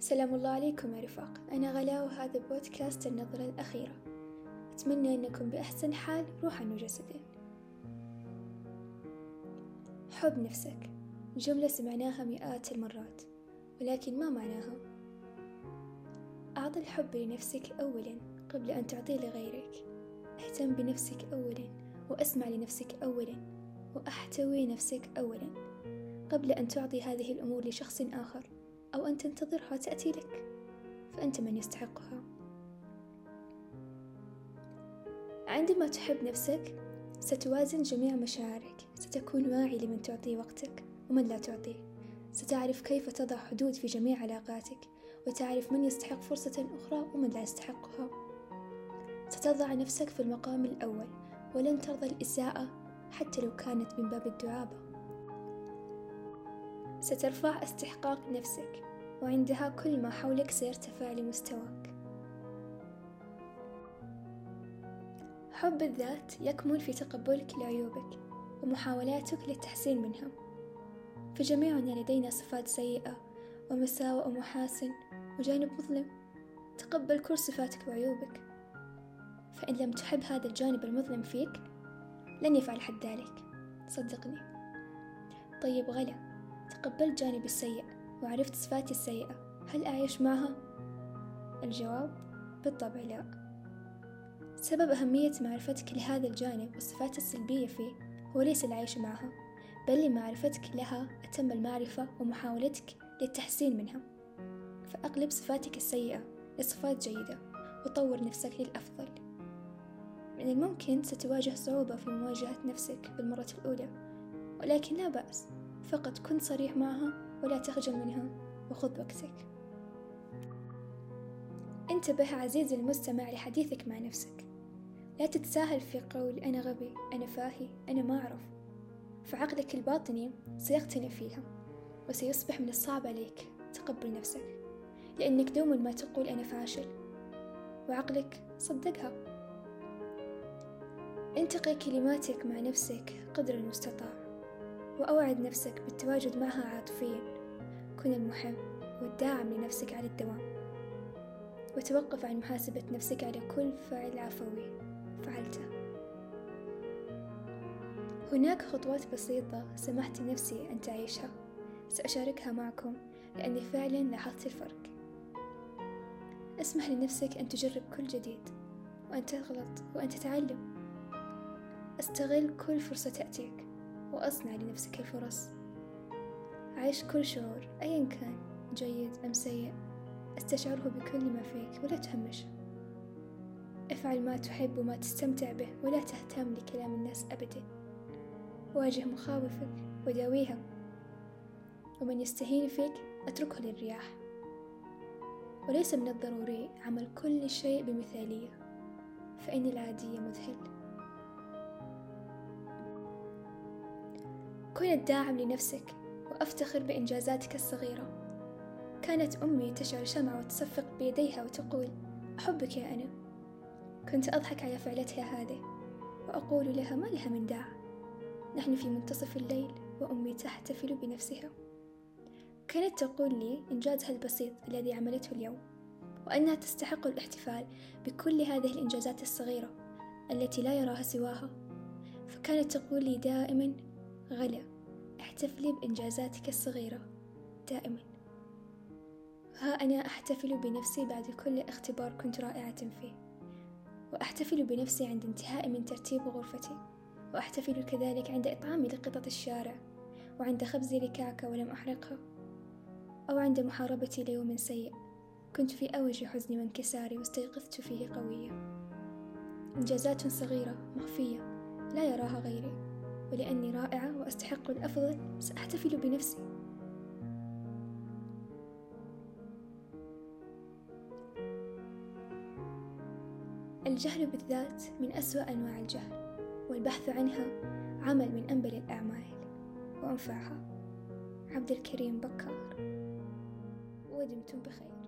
سلام الله عليكم يا رفاق. أنا غلا وهذا بودكاست النظرة الأخيرة. أتمنى أنكم بأحسن حال روحا وجسدا. حب نفسك. جملة سمعناها مئات المرات ولكن ما معناها؟ أعطي الحب لنفسك أولا قبل أن تعطيه لغيرك. أهتم بنفسك أولا وأسمع لنفسك أولا وأحتوي نفسك أولا قبل أن تعطي هذه الأمور لشخص آخر. أو أن تنتظرها تأتي لك فأنت من يستحقها. عندما تحب نفسك ستوازن جميع مشاعرك. ستكون واعي لمن تعطيه وقتك ومن لا تعطيه. ستعرف كيف تضع حدود في جميع علاقاتك وتعرف من يستحق فرصة أخرى ومن لا يستحقها. ستضع نفسك في المقام الأول ولن ترضى الإساءة حتى لو كانت من باب الدعابة. سترفع استحقاق نفسك. وعندها كل ما حولك سيرتفع لمستواك. حب الذات يكمن في تقبلك لعيوبك ومحاولاتك للتحسين منها فجميعنا لدينا صفات سيئة ومساوئ ومحاسن وجانب مظلم. تقبل كل صفاتك وعيوبك. فإن لم تحب هذا الجانب المظلم فيك لن يفعل حد ذلك. صدقني. طيب غلا. تقبلت جانبي السيء. وعرفت صفاتي السيئة. هل أعيش معها؟ الجواب بالطبع لا. سبب أهمية معرفتك لهذا الجانب والصفات السلبية فيه هو ليس العيش معها بل لمعرفتك لها أتم المعرفة ومحاولتك للتحسين منها. فأقلب صفاتك السيئة لصفات جيدة وطور نفسك للأفضل. من الممكن ستواجه صعوبة في مواجهة نفسك بالمرة الأولى ولكن لا بأس. فقط كن صريح معها ولا تخجل منها وخذ وقتك. انتبه عزيزي المستمع لحديثك مع نفسك. لا تتساهل في قول أنا غبي أنا فاهي أنا ما أعرف. فعقلك الباطني سيقتنع فيها وسيصبح من الصعب عليك تقبل نفسك لأنك دوما ما تقول أنا فاشل. وعقلك صدقها. انتقي كلماتك مع نفسك قدر المستطاع. وأوعد نفسك بالتواجد معها عاطفيا. كن المحب والداعم لنفسك على الدوام. وتوقف عن محاسبة نفسك على كل فعل عفوي فعلته. هناك خطوات بسيطة سمحت لنفسي أن تعيشها. سأشاركها معكم لأني فعلا لاحظت الفرق. اسمح لنفسك أن تجرب كل جديد وأن تغلط وأن تتعلم. استغل كل فرصة تأتيك. وأصنع لنفسك الفرص عيش كل شعور أيا كان جيد أم سيء. استشعره بكل ما فيك ولا تهمشه. افعل ما تحب وما تستمتع به ولا تهتم لكلام الناس أبدا. واجه مخاوفك وداويها ومن يستهين فيك أتركه للرياح. وليس من الضروري عمل كل شيء بمثالية. فإن العادية مذهل. كن الداعم لنفسك وأفتخر بإنجازاتك الصغيرة. كانت أمي تشعل شمعة وتصفق بيديها وتقول أحبك يا أنا. كنت أضحك على فعلتها هذه وأقول لها ما لها من داع نحن في منتصف الليل وأمي تحتفل بنفسها. كانت تقول لي إنجازها البسيط الذي عملته اليوم وأنها تستحق الاحتفال بكل هذه الإنجازات الصغيرة التي لا يراها سواها. فكانت تقول لي دائما غلا احتفلي بإنجازاتك الصغيرة. دائما. ها أنا أحتفل بنفسي بعد كل اختبار كنت رائعة فيه. وأحتفل بنفسي عند انتهائي من ترتيب غرفتي. وأحتفل كذلك عند إطعامي لقطط الشارع. وعند خبزي لكعكة ولم أحرقها. أو عند محاربتي ليوم سيء. كنت في أوج حزني وانكساري واستيقظت فيه قوية إنجازات صغيرة مخفية لا يراها غيري. ولأني رائعة وأستحق الأفضل سأحتفل بنفسي. الجهل بالذات من أسوأ أنواع الجهل والبحث عنها عمل من أنبل الأعمال. وأنفعها. عبد الكريم بكار. ودمتم بخير.